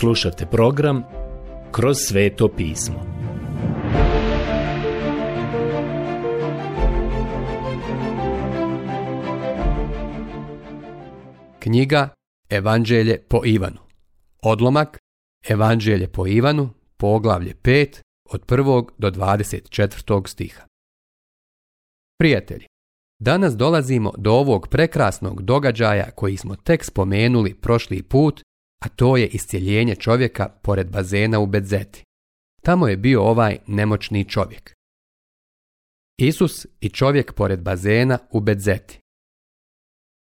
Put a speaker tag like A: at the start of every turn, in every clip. A: Slušajte program Kroz sveto pismo. Knjiga Evanđelje po Ivanu. Odlomak Evanđelje po Ivanu, poglavlje 5, od 1. do 24. stiha. Prijatelji, danas dolazimo do ovog prekrasnog događaja koji smo tek spomenuli prošli put a to je iscjeljenje čovjeka pored bazena u Bedzeti. Tamo je bio ovaj nemoćni čovjek. Isus i čovjek pored bazena u Bedzeti.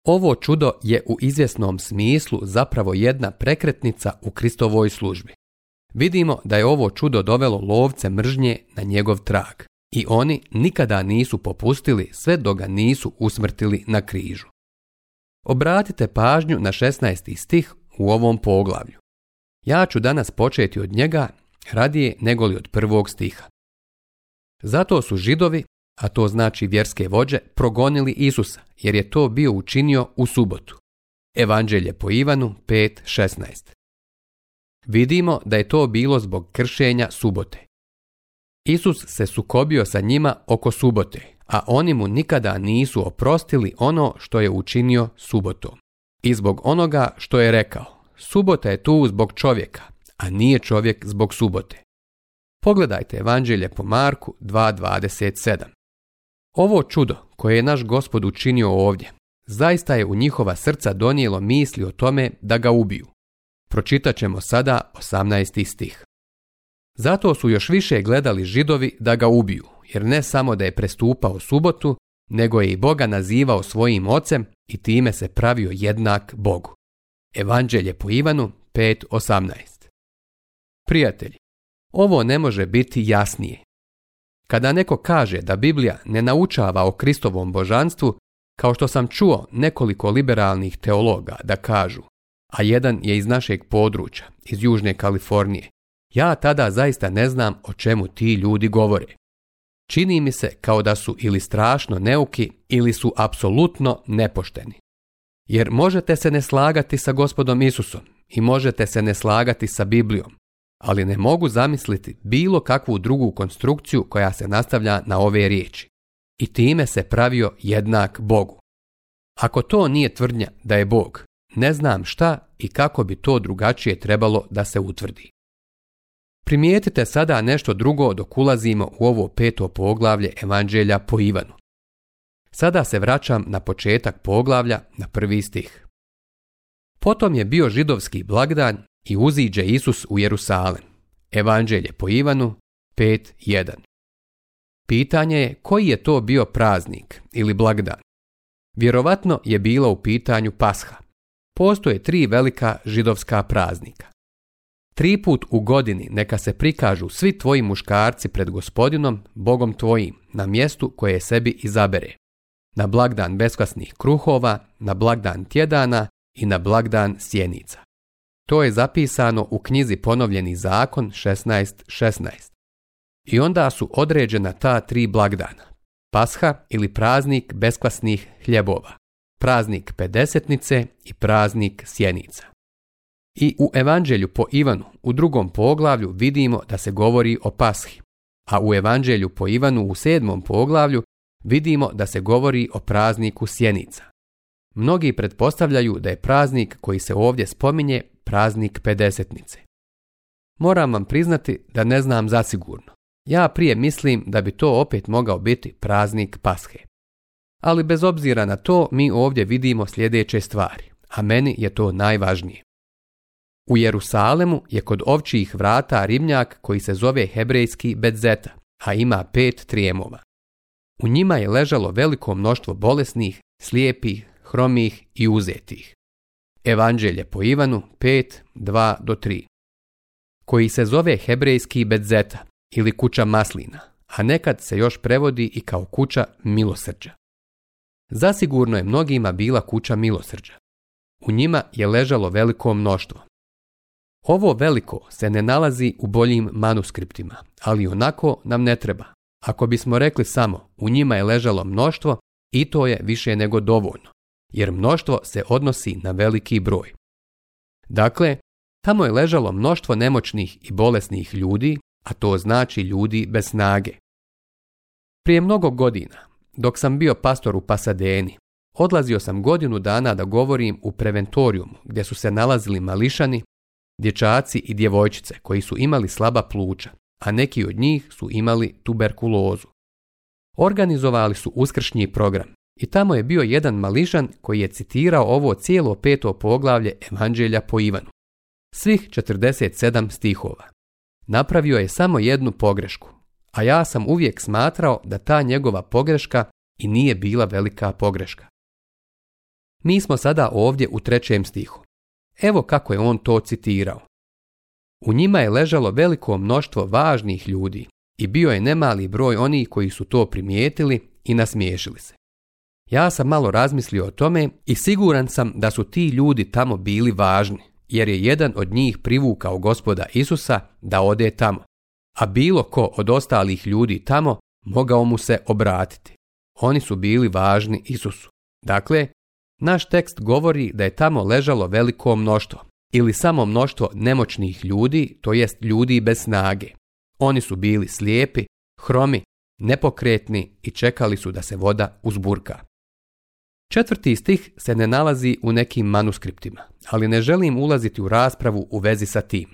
A: Ovo čudo je u izvjesnom smislu zapravo jedna prekretnica u Kristovoj službi. Vidimo da je ovo čudo dovelo lovce mržnje na njegov trag i oni nikada nisu popustili sve dok ga nisu usmrtili na križu. Obratite pažnju na 16. stih u ovom poglavlju. Ja ću danas početi od njega radije nego li od prvog stiha. Zato su židovi, a to znači vjerske vođe, progonili Isusa, jer je to bio učinio u subotu. Evanđelje po Ivanu 5.16 Vidimo da je to bilo zbog kršenja subote. Isus se sukobio sa njima oko subote, a oni mu nikada nisu oprostili ono što je učinio subotom i zbog onoga što je rekao. Subota je tu zbog čovjeka, a nije čovjek zbog subote. Pogledajte Evanđelje po Marku 2.27. Ovo čudo koje je naš gospod učinio ovdje, zaista je u njihova srca donijelo misli o tome da ga ubiju. Pročitat ćemo sada 18. stih. Zato su još više gledali židovi da ga ubiju, jer ne samo da je prestupao subotu, nego je i Boga nazivao svojim ocem, i time se pravio jednak Bogu. Evanđelje po Ivanu 5.18 Prijatelji, ovo ne može biti jasnije. Kada neko kaže da Biblija ne naučava o Kristovom božanstvu, kao što sam čuo nekoliko liberalnih teologa da kažu, a jedan je iz našeg područja, iz Južne Kalifornije, ja tada zaista ne znam o čemu ti ljudi govore. Čini mi se kao da su ili strašno neuki ili su apsolutno nepošteni. Jer možete se ne slagati sa gospodom Isusom i možete se ne slagati sa Biblijom, ali ne mogu zamisliti bilo kakvu drugu konstrukciju koja se nastavlja na ove riječi. I time se pravio jednak Bogu. Ako to nije tvrdnja da je Bog, ne znam šta i kako bi to drugačije trebalo da se utvrdi. Primijetite sada nešto drugo dok ulazimo u ovo peto poglavlje Evanđelja po Ivanu. Sada se vraćam na početak poglavlja na prvi stih. Potom je bio židovski blagdan i uziđe Isus u Jerusalem. Evanđelje po Ivanu 5.1 Pitanje je koji je to bio praznik ili blagdan. Vjerovatno je bilo u pitanju Pasha. Postoje tri velika židovska praznika. Tri put u godini neka se prikažu svi tvoji muškarci pred gospodinom, Bogom tvojim, na mjestu koje sebi izabere. Na blagdan beskasnih kruhova, na blagdan tjedana i na blagdan sjenica. To je zapisano u knjizi Ponovljeni zakon 16.16. I onda su određena ta tri blagdana. Pasha ili praznik beskvasnih hljebova, praznik pedesetnice i praznik sjenica. I u Evanđelju po Ivanu u drugom poglavlju vidimo da se govori o pashi, a u Evanđelju po Ivanu u sedmom poglavlju vidimo da se govori o prazniku sjenica. Mnogi pretpostavljaju da je praznik koji se ovdje spominje praznik pedesetnice. Moram vam priznati da ne znam zasigurno. Ja prije mislim da bi to opet mogao biti praznik Pashe. Ali bez obzira na to mi ovdje vidimo sljedeće stvari, a meni je to najvažnije. U Jerusalemu je kod ovčijih vrata ribnjak koji se zove hebrejski Bedzeta, a ima pet trijemova. U njima je ležalo veliko mnoštvo bolesnih, slijepih, hromih i uzetih. Evanđelje po Ivanu 5, do 3 koji se zove hebrejski Bedzeta ili kuća maslina, a nekad se još prevodi i kao kuća milosrđa. Zasigurno je mnogima bila kuća milosrđa. U njima je ležalo veliko mnoštvo, ovo veliko se ne nalazi u boljim manuskriptima, ali onako nam ne treba. Ako bismo rekli samo u njima je ležalo mnoštvo, i to je više nego dovoljno, jer mnoštvo se odnosi na veliki broj. Dakle, tamo je ležalo mnoštvo nemoćnih i bolesnih ljudi, a to znači ljudi bez snage. Prije mnogo godina, dok sam bio pastor u Pasadeni, odlazio sam godinu dana da govorim u preventorijumu gdje su se nalazili mališani Dječaci i djevojčice koji su imali slaba pluća, a neki od njih su imali tuberkulozu. Organizovali su uskršnji program i tamo je bio jedan mališan koji je citirao ovo cijelo peto poglavlje Evanđelja po Ivanu. Svih 47 stihova. Napravio je samo jednu pogrešku, a ja sam uvijek smatrao da ta njegova pogreška i nije bila velika pogreška. Mi smo sada ovdje u trećem stihu. Evo kako je on to citirao. U njima je ležalo veliko mnoštvo važnih ljudi i bio je nemali broj onih koji su to primijetili i nasmiješili se. Ja sam malo razmislio o tome i siguran sam da su ti ljudi tamo bili važni, jer je jedan od njih privukao gospoda Isusa da ode tamo, a bilo ko od ostalih ljudi tamo mogao mu se obratiti. Oni su bili važni Isusu. Dakle, naš tekst govori da je tamo ležalo veliko mnoštvo, ili samo mnoštvo nemoćnih ljudi, to jest ljudi bez snage. Oni su bili slijepi, hromi, nepokretni i čekali su da se voda uzburka. Četvrti stih se ne nalazi u nekim manuskriptima, ali ne želim ulaziti u raspravu u vezi sa tim.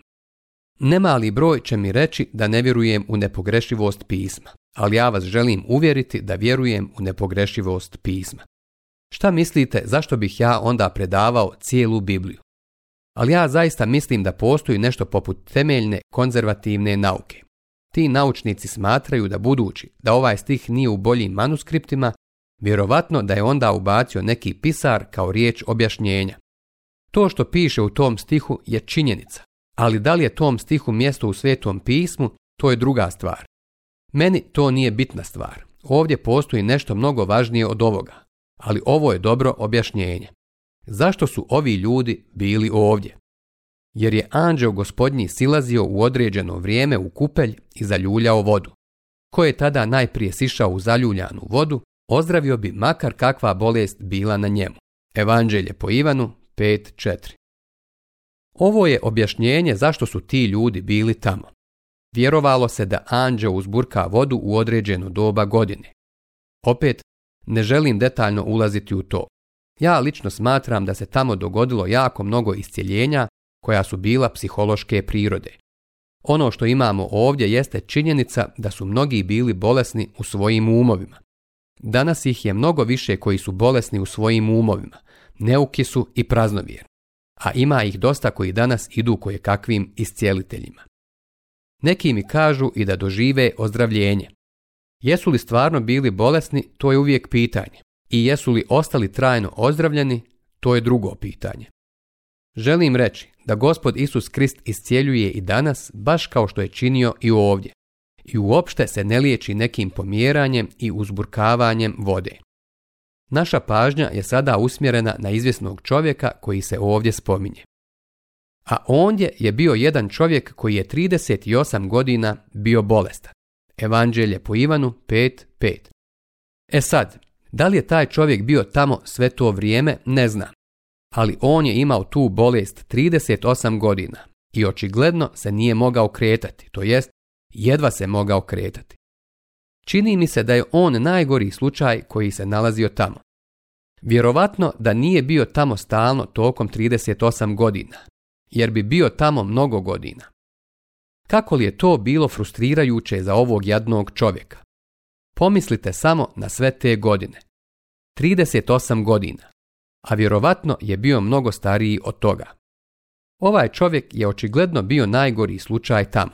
A: Nemali broj će mi reći da ne vjerujem u nepogrešivost pisma, ali ja vas želim uvjeriti da vjerujem u nepogrešivost pisma. Šta mislite zašto bih ja onda predavao cijelu Bibliju? Ali ja zaista mislim da postoji nešto poput temeljne konzervativne nauke. Ti naučnici smatraju da budući da ovaj stih nije u boljim manuskriptima, vjerovatno da je onda ubacio neki pisar kao riječ objašnjenja. To što piše u tom stihu je činjenica, ali da li je tom stihu mjesto u svetom pismu, to je druga stvar. Meni to nije bitna stvar. Ovdje postoji nešto mnogo važnije od ovoga, ali ovo je dobro objašnjenje. Zašto su ovi ljudi bili ovdje? Jer je anđeo gospodnji silazio u određeno vrijeme u kupelj i zaljuljao vodu. Ko je tada najprije sišao u zaljuljanu vodu, ozdravio bi makar kakva bolest bila na njemu. Evanđelje po Ivanu 5.4 Ovo je objašnjenje zašto su ti ljudi bili tamo. Vjerovalo se da anđeo uzburka vodu u određeno doba godine. Opet, ne želim detaljno ulaziti u to. Ja lično smatram da se tamo dogodilo jako mnogo iscjeljenja koja su bila psihološke prirode. Ono što imamo ovdje jeste činjenica da su mnogi bili bolesni u svojim umovima. Danas ih je mnogo više koji su bolesni u svojim umovima, neuki su i praznovjer. a ima ih dosta koji danas idu koje kakvim iscijeliteljima. Neki mi kažu i da dožive ozdravljenje, Jesu li stvarno bili bolesni, to je uvijek pitanje. I jesu li ostali trajno ozdravljeni, to je drugo pitanje. Želim reći da gospod Isus Krist iscjeljuje i danas, baš kao što je činio i ovdje. I uopšte se ne liječi nekim pomjeranjem i uzburkavanjem vode. Naša pažnja je sada usmjerena na izvjesnog čovjeka koji se ovdje spominje. A ondje je bio jedan čovjek koji je 38 godina bio bolestan. Evanđelje po Ivanu 5.5. E sad, da li je taj čovjek bio tamo sve to vrijeme, ne znam. Ali on je imao tu bolest 38 godina i očigledno se nije mogao kretati, to jest jedva se mogao kretati. Čini mi se da je on najgori slučaj koji se nalazio tamo. Vjerovatno da nije bio tamo stalno tokom 38 godina, jer bi bio tamo mnogo godina. Kako li je to bilo frustrirajuće za ovog jadnog čovjeka? Pomislite samo na sve te godine. 38 godina. A vjerovatno je bio mnogo stariji od toga. Ovaj čovjek je očigledno bio najgori slučaj tamo.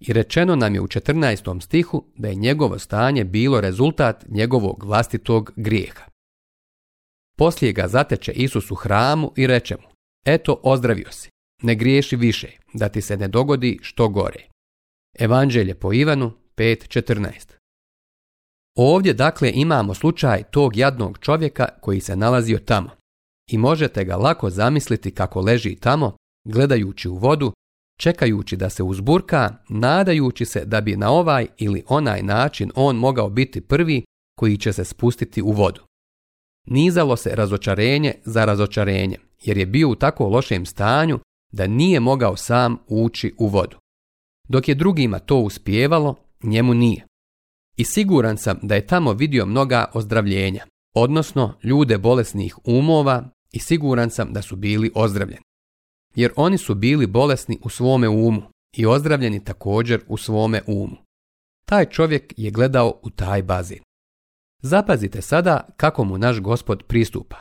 A: I rečeno nam je u 14. stihu da je njegovo stanje bilo rezultat njegovog vlastitog grijeha. Poslije ga zateče Isus u hramu i reče mu, eto ozdravio si, ne griješi više, da ti se ne dogodi što gore. Evanđelje po Ivanu 5.14 Ovdje dakle imamo slučaj tog jadnog čovjeka koji se nalazio tamo. I možete ga lako zamisliti kako leži tamo, gledajući u vodu, čekajući da se uzburka, nadajući se da bi na ovaj ili onaj način on mogao biti prvi koji će se spustiti u vodu. Nizalo se razočarenje za razočarenje, jer je bio u tako lošem stanju da nije mogao sam ući u vodu. Dok je drugima to uspijevalo, njemu nije. I siguran sam da je tamo vidio mnoga ozdravljenja, odnosno ljude bolesnih umova i siguran sam da su bili ozdravljeni. Jer oni su bili bolesni u svome umu i ozdravljeni također u svome umu. Taj čovjek je gledao u taj bazin. Zapazite sada kako mu naš gospod pristupa.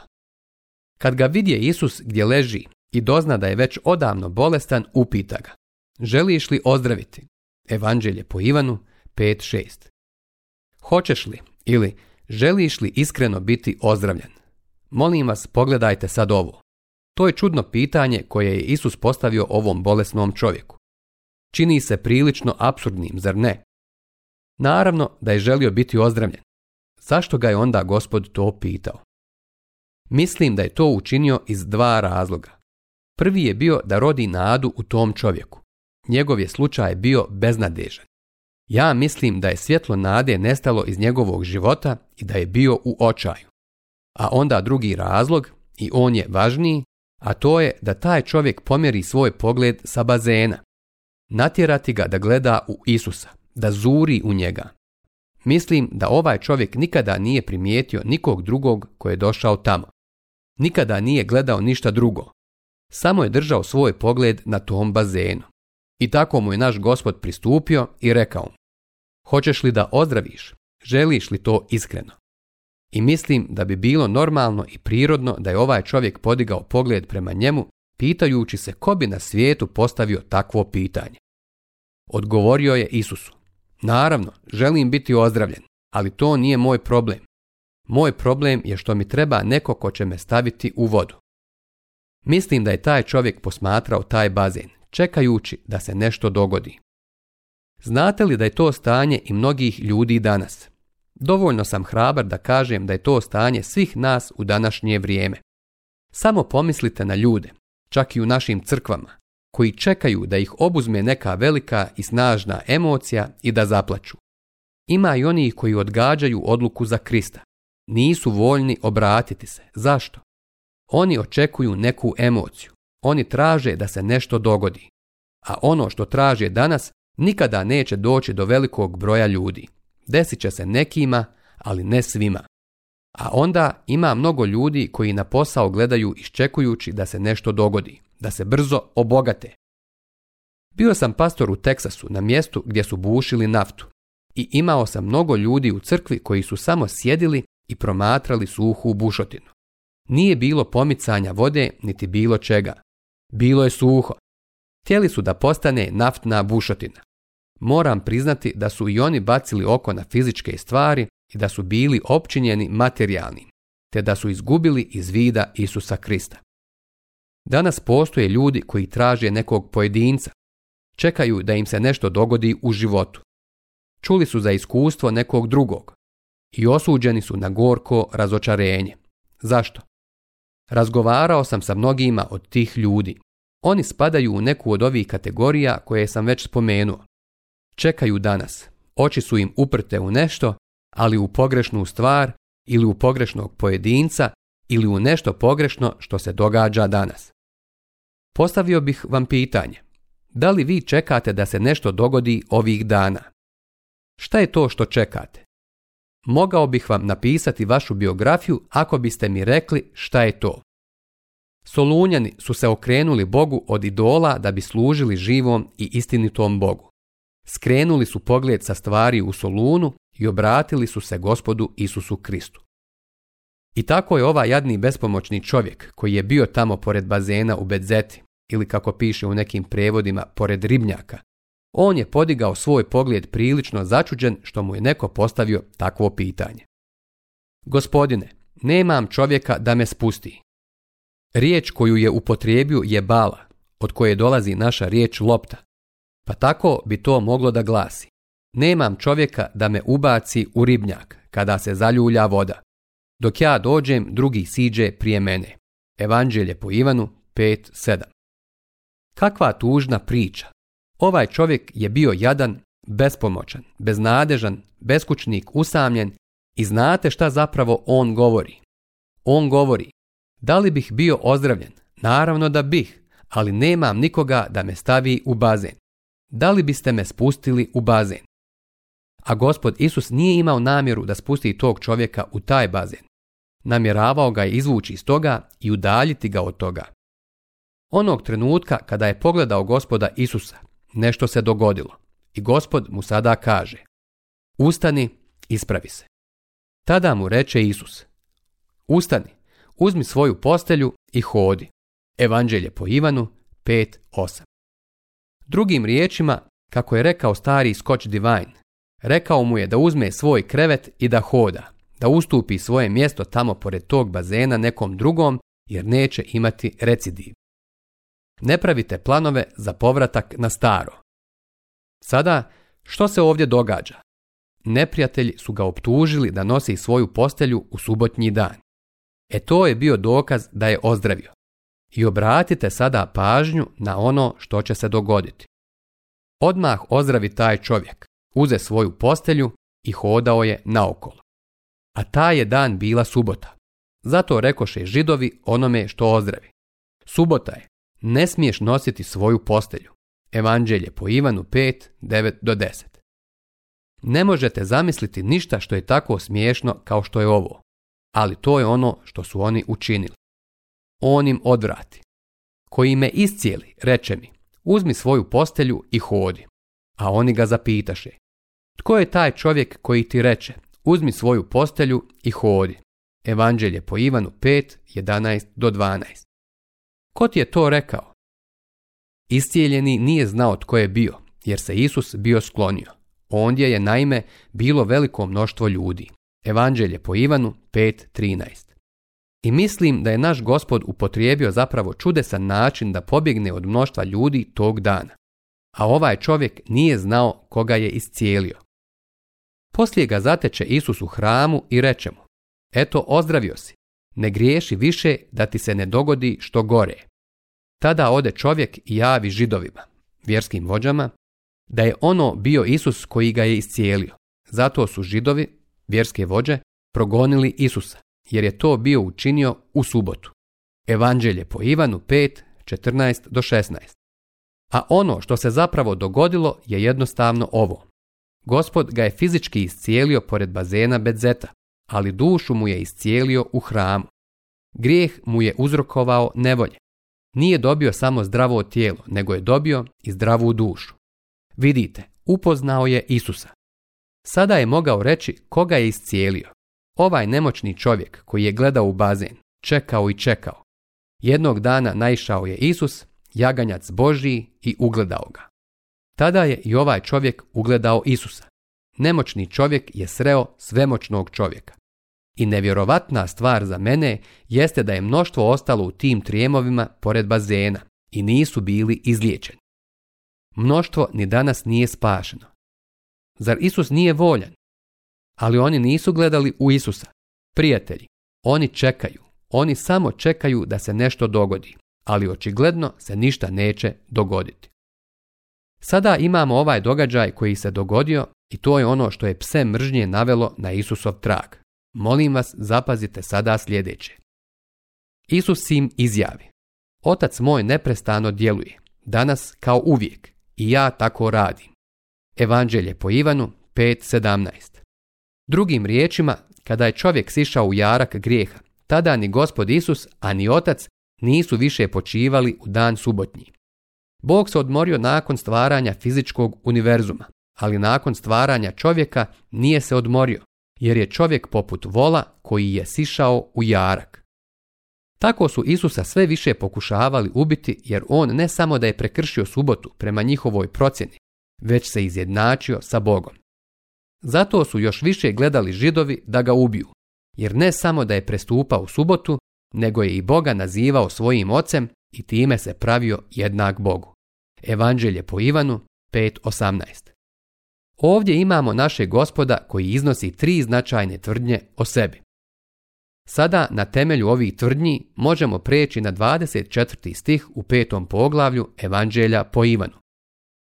A: Kad ga vidje Isus gdje leži i dozna da je već odavno bolestan, upita ga. Želiš li ozdraviti? Evanđelje po Ivanu 5.6. Hoćeš li ili želiš li iskreno biti ozdravljen? Molim vas, pogledajte sad ovo. To je čudno pitanje koje je Isus postavio ovom bolesnom čovjeku. Čini se prilično absurdnim, zar ne? Naravno da je želio biti ozdravljen. Zašto ga je onda gospod to pitao? Mislim da je to učinio iz dva razloga. Prvi je bio da rodi nadu u tom čovjeku. Njegov je slučaj bio beznadežan. Ja mislim da je svjetlo nade nestalo iz njegovog života i da je bio u očaju. A onda drugi razlog, i on je važniji, a to je da taj čovjek pomjeri svoj pogled sa bazena. Natjerati ga da gleda u Isusa, da zuri u njega. Mislim da ovaj čovjek nikada nije primijetio nikog drugog koji je došao tamo. Nikada nije gledao ništa drugo samo je držao svoj pogled na tom bazenu. I tako mu je naš gospod pristupio i rekao mu, hoćeš li da ozdraviš, želiš li to iskreno? I mislim da bi bilo normalno i prirodno da je ovaj čovjek podigao pogled prema njemu, pitajući se ko bi na svijetu postavio takvo pitanje. Odgovorio je Isusu, naravno, želim biti ozdravljen, ali to nije moj problem. Moj problem je što mi treba neko ko će me staviti u vodu. Mislim da je taj čovjek posmatrao taj bazen, čekajući da se nešto dogodi. Znate li da je to stanje i mnogih ljudi danas? Dovoljno sam hrabar da kažem da je to stanje svih nas u današnje vrijeme. Samo pomislite na ljude, čak i u našim crkvama, koji čekaju da ih obuzme neka velika i snažna emocija i da zaplaću. Ima i oni koji odgađaju odluku za Krista. Nisu voljni obratiti se. Zašto? Oni očekuju neku emociju. Oni traže da se nešto dogodi. A ono što traže danas nikada neće doći do velikog broja ljudi. Desit će se nekima, ali ne svima. A onda ima mnogo ljudi koji na posao gledaju iščekujući da se nešto dogodi, da se brzo obogate. Bio sam pastor u Teksasu na mjestu gdje su bušili naftu i imao sam mnogo ljudi u crkvi koji su samo sjedili i promatrali suhu bušotinu. Nije bilo pomicanja vode niti bilo čega. Bilo je suho. Htjeli su da postane naftna bušotina. Moram priznati da su i oni bacili oko na fizičke stvari i da su bili općinjeni materijalnim, te da su izgubili iz vida Isusa Krista. Danas postoje ljudi koji traže nekog pojedinca, čekaju da im se nešto dogodi u životu. Čuli su za iskustvo nekog drugog i osuđeni su na gorko razočarenje. Zašto? Razgovarao sam sa mnogima od tih ljudi. Oni spadaju u neku od ovih kategorija koje sam već spomenuo. Čekaju danas. Oči su im uprte u nešto, ali u pogrešnu stvar ili u pogrešnog pojedinca ili u nešto pogrešno što se događa danas. Postavio bih vam pitanje. Da li vi čekate da se nešto dogodi ovih dana? Šta je to što čekate? Mogao bih vam napisati vašu biografiju ako biste mi rekli šta je to. Solunjani su se okrenuli Bogu od idola da bi služili živom i istinitom Bogu. Skrenuli su pogled sa stvari u Solunu i obratili su se gospodu Isusu Kristu. I tako je ova jadni bespomoćni čovjek koji je bio tamo pored bazena u Bedzeti ili kako piše u nekim prevodima pored ribnjaka on je podigao svoj pogled prilično začuđen što mu je neko postavio takvo pitanje. Gospodine, nemam čovjeka da me spusti. Riječ koju je upotrijebio je bala, od koje dolazi naša riječ lopta. Pa tako bi to moglo da glasi. Nemam čovjeka da me ubaci u ribnjak kada se zaljulja voda. Dok ja dođem, drugi siđe prije mene. Evanđelje po Ivanu 5.7 Kakva tužna priča Ovaj čovjek je bio jadan, bespomoćan, beznadežan, beskućnik, usamljen i znate šta zapravo on govori. On govori, da li bih bio ozdravljen? Naravno da bih, ali nemam nikoga da me stavi u bazen. Da li biste me spustili u bazen? A gospod Isus nije imao namjeru da spusti tog čovjeka u taj bazen. Namjeravao ga je izvući iz toga i udaljiti ga od toga. Onog trenutka kada je pogledao gospoda Isusa, nešto se dogodilo i gospod mu sada kaže, ustani, ispravi se. Tada mu reče Isus, ustani, uzmi svoju postelju i hodi. Evanđelje po Ivanu 5.8 Drugim riječima, kako je rekao stari skoč Divine, rekao mu je da uzme svoj krevet i da hoda, da ustupi svoje mjesto tamo pored tog bazena nekom drugom jer neće imati recidiv. Ne pravite planove za povratak na staro. Sada, što se ovdje događa? Neprijatelji su ga optužili da nosi svoju postelju u subotnji dan. E to je bio dokaz da je ozdravio. I obratite sada pažnju na ono što će se dogoditi. Odmah ozdravi taj čovjek, uze svoju postelju i hodao je naokolo. A taj je dan bila subota. Zato rekoše židovi onome što ozdravi. Subota je, ne smiješ nositi svoju postelju. Evanđelje po Ivanu 5, 9 do 10. Ne možete zamisliti ništa što je tako smiješno kao što je ovo, ali to je ono što su oni učinili. On im odvrati. Koji me iscijeli, reče mi, uzmi svoju postelju i hodi. A oni ga zapitaše, tko je taj čovjek koji ti reče, uzmi svoju postelju i hodi. Evanđelje po Ivanu 5, 11 do 12. Ko ti je to rekao? Istijeljeni nije znao tko je bio, jer se Isus bio sklonio. Ondje je naime bilo veliko mnoštvo ljudi. Evanđelje po Ivanu 5.13 I mislim da je naš gospod upotrijebio zapravo čudesan način da pobjegne od mnoštva ljudi tog dana. A ovaj čovjek nije znao koga je iscijelio. Poslije ga zateče Isus u hramu i reče mu, eto ozdravio si, ne griješi više da ti se ne dogodi što gore. Tada ode čovjek i javi židovima, vjerskim vođama, da je ono bio Isus koji ga je iscijelio. Zato su židovi, vjerske vođe, progonili Isusa, jer je to bio učinio u subotu. Evanđelje po Ivanu 5, 14 do 16. A ono što se zapravo dogodilo je jednostavno ovo. Gospod ga je fizički iscijelio pored bazena Bedzeta, ali dušu mu je iscijelio u hramu. Grijeh mu je uzrokovao nevolje. Nije dobio samo zdravo tijelo, nego je dobio i zdravu dušu. Vidite, upoznao je Isusa. Sada je mogao reći koga je iscijelio. Ovaj nemoćni čovjek koji je gledao u bazen, čekao i čekao. Jednog dana naišao je Isus, jaganjac Božiji i ugledao ga. Tada je i ovaj čovjek ugledao Isusa. Nemoćni čovjek je sreo svemoćnog čovjeka. I nevjerovatna stvar za mene jeste da je mnoštvo ostalo u tim trijemovima pored bazena i nisu bili izliječeni. Mnoštvo ni danas nije spašeno. Zar Isus nije voljan? Ali oni nisu gledali u Isusa. Prijatelji, oni čekaju. Oni samo čekaju da se nešto dogodi, ali očigledno se ništa neće dogoditi. Sada imamo ovaj događaj koji se dogodio i to je ono što je pse mržnje navelo na Isusov trag. Molim vas, zapazite sada sljedeće. Isus im izjavi. Otac moj neprestano djeluje, danas kao uvijek, i ja tako radim. Evanđelje po Ivanu 5.17 Drugim riječima, kada je čovjek sišao u jarak grijeha, tada ni gospod Isus, a ni otac nisu više počivali u dan subotnji. Bog se odmorio nakon stvaranja fizičkog univerzuma, ali nakon stvaranja čovjeka nije se odmorio jer je čovjek poput vola koji je sišao u jarak. Tako su Isusa sve više pokušavali ubiti jer on ne samo da je prekršio subotu prema njihovoj procjeni, već se izjednačio sa Bogom. Zato su još više gledali židovi da ga ubiju, jer ne samo da je prestupao subotu, nego je i Boga nazivao svojim ocem i time se pravio jednak Bogu. Evanđelje po Ivanu 5.18 Ovdje imamo našeg gospoda koji iznosi tri značajne tvrdnje o sebi. Sada na temelju ovih tvrdnji možemo preći na 24. stih u petom poglavlju Evanđelja po Ivanu.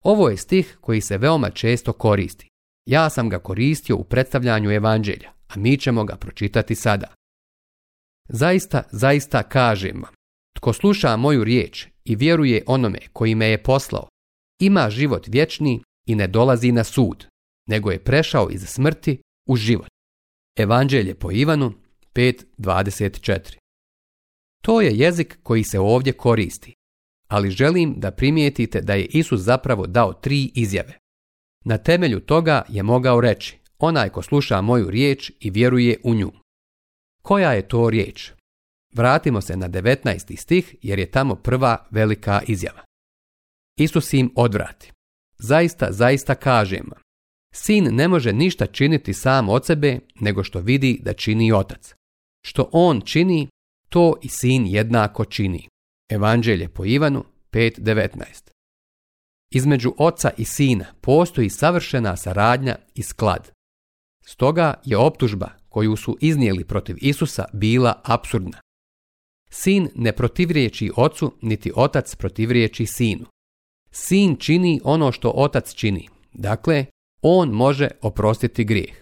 A: Ovo je stih koji se veoma često koristi. Ja sam ga koristio u predstavljanju Evanđelja, a mi ćemo ga pročitati sada. Zaista, zaista kažem vam, tko sluša moju riječ i vjeruje onome koji me je poslao, ima život vječni i ne dolazi na sud, nego je prešao iz smrti u život. Evanđelje po Ivanu 5.24 To je jezik koji se ovdje koristi, ali želim da primijetite da je Isus zapravo dao tri izjave. Na temelju toga je mogao reći, onaj ko sluša moju riječ i vjeruje u nju. Koja je to riječ? Vratimo se na 19. stih jer je tamo prva velika izjava. Isus im odvrati. Zaista, zaista kažem, sin ne može ništa činiti sam od sebe nego što vidi da čini otac. Što on čini, to i sin jednako čini. Evanđelje po Ivanu 5.19 Između oca i sina postoji savršena saradnja i sklad. Stoga je optužba koju su iznijeli protiv Isusa bila apsurdna. Sin ne protivriječi ocu, niti otac protivriječi sinu. Sin čini ono što otac čini, dakle, on može oprostiti grijeh.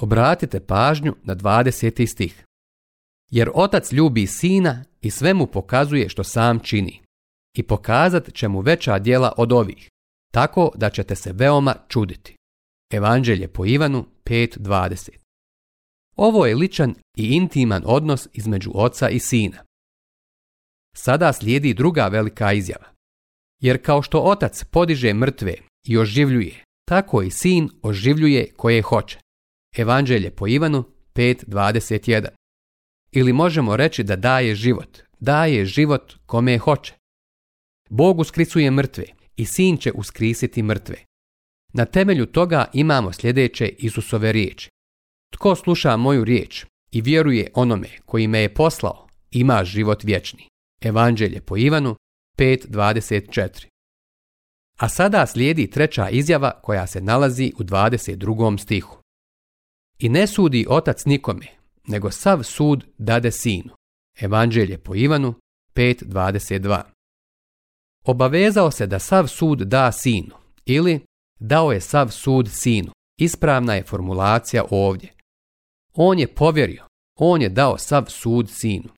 A: Obratite pažnju na 20. stih. Jer otac ljubi sina i sve mu pokazuje što sam čini. I pokazat će mu veća djela od ovih, tako da ćete se veoma čuditi. Evanđelje po Ivanu 5.20 Ovo je ličan i intiman odnos između oca i sina. Sada slijedi druga velika izjava. Jer kao što otac podiže mrtve i oživljuje, tako i sin oživljuje koje hoće. Evanđelje po Ivanu 5.21 Ili možemo reći da daje život, daje život kome hoće. Bog uskrisuje mrtve i sin će uskrisiti mrtve. Na temelju toga imamo sljedeće Isusove riječi. Tko sluša moju riječ i vjeruje onome koji me je poslao, ima život vječni. Evanđelje po Ivanu 5.24. A sada slijedi treća izjava koja se nalazi u 22. stihu. I ne sudi otac nikome, nego sav sud dade sinu. Evanđelje po Ivanu 5.22. Obavezao se da sav sud da sinu ili dao je sav sud sinu. Ispravna je formulacija ovdje. On je povjerio, on je dao sav sud sinu.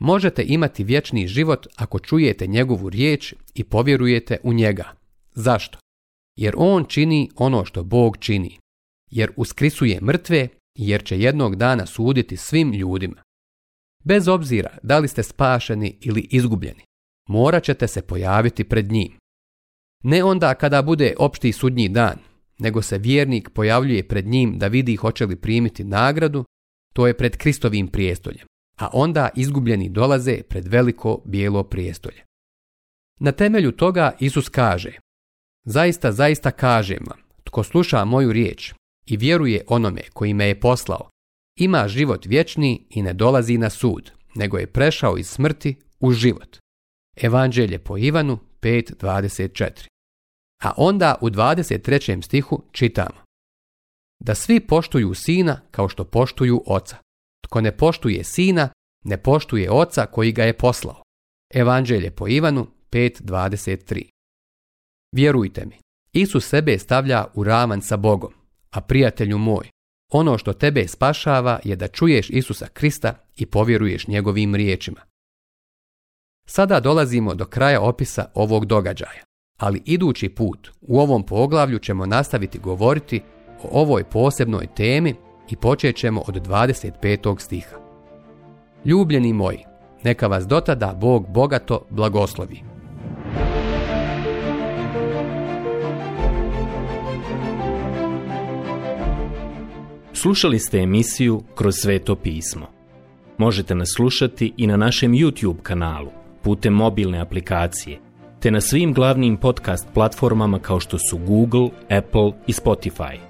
A: Možete imati vječni život ako čujete njegovu riječ i povjerujete u njega. Zašto? Jer on čini ono što Bog čini. Jer uskrisuje mrtve, jer će jednog dana suditi svim ljudima. Bez obzira da li ste spašeni ili izgubljeni, morat ćete se pojaviti pred njim. Ne onda kada bude opšti sudnji dan, nego se vjernik pojavljuje pred njim da vidi hoće li primiti nagradu, to je pred Kristovim prijestoljem a onda izgubljeni dolaze pred veliko bijelo prijestolje. Na temelju toga Isus kaže Zaista, zaista kažem vam, tko sluša moju riječ i vjeruje onome koji me je poslao, ima život vječni i ne dolazi na sud, nego je prešao iz smrti u život. Evanđelje po Ivanu 5.24 A onda u 23. stihu čitamo Da svi poštuju sina kao što poštuju oca. Tko ne poštuje sina, ne poštuje oca koji ga je poslao. Evanđelje po Ivanu 5.23 Vjerujte mi, Isus sebe stavlja u ravan sa Bogom, a prijatelju moj, ono što tebe spašava je da čuješ Isusa Krista i povjeruješ njegovim riječima. Sada dolazimo do kraja opisa ovog događaja, ali idući put u ovom poglavlju ćemo nastaviti govoriti o ovoj posebnoj temi i počet ćemo od 25. stiha. Ljubljeni moji, neka vas dotada Bog bogato blagoslovi. Slušali ste emisiju Kroz sveto pismo. Možete nas slušati i na našem YouTube kanalu, putem mobilne aplikacije, te na svim glavnim podcast platformama kao što su Google, Apple i Spotify.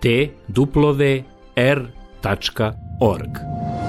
A: t duplove r.org.